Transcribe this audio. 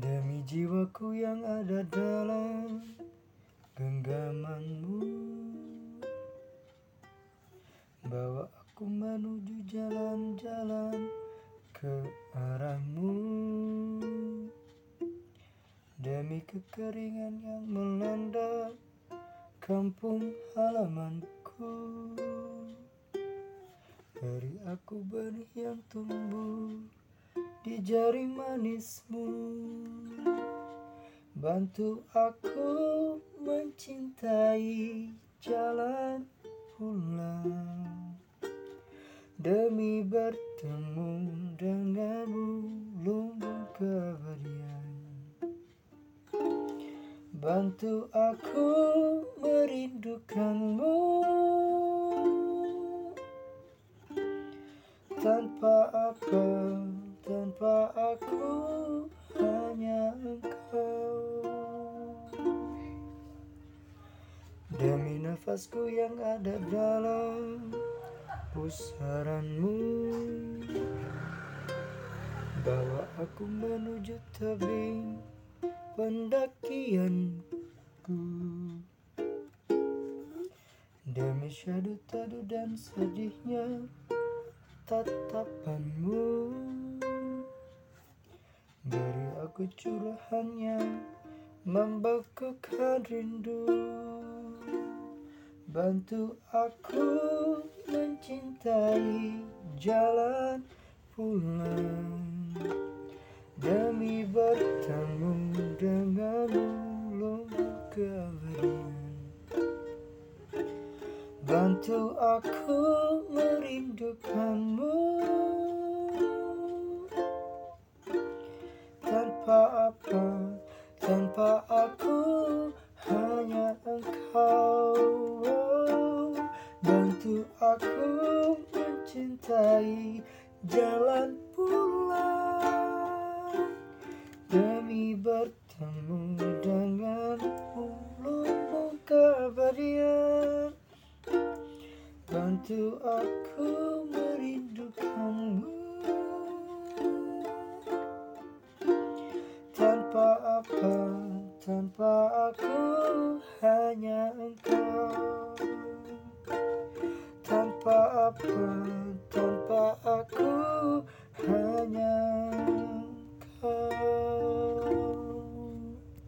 Demi jiwaku yang ada dalam genggamanmu. Bawa aku menuju jalan-jalan ke arahmu. Demi kekeringan yang melanda kampung halamanku. Beri aku benih yang tumbuh di jari manismu. Bantu aku mencintai jalan pulang. Demi bertemu denganmu lumbung keabadian Bantu aku merindukanmu hanya engkau. Demi nafasku yang ada dalam pusaranmu Bawa aku menuju tebing pendakianku. Demi syadu tadu dan sedihnya tatapanmu Beri aku curahannya membekukan rindu. Bantu aku mencintai jalan pulang. Demi bertemu denganmu keabadian Bantu aku merindukanmu mencintai jalan pulang Demi bertemu denganmu lumbung keabadian Bantu aku merindukanmu apa à aku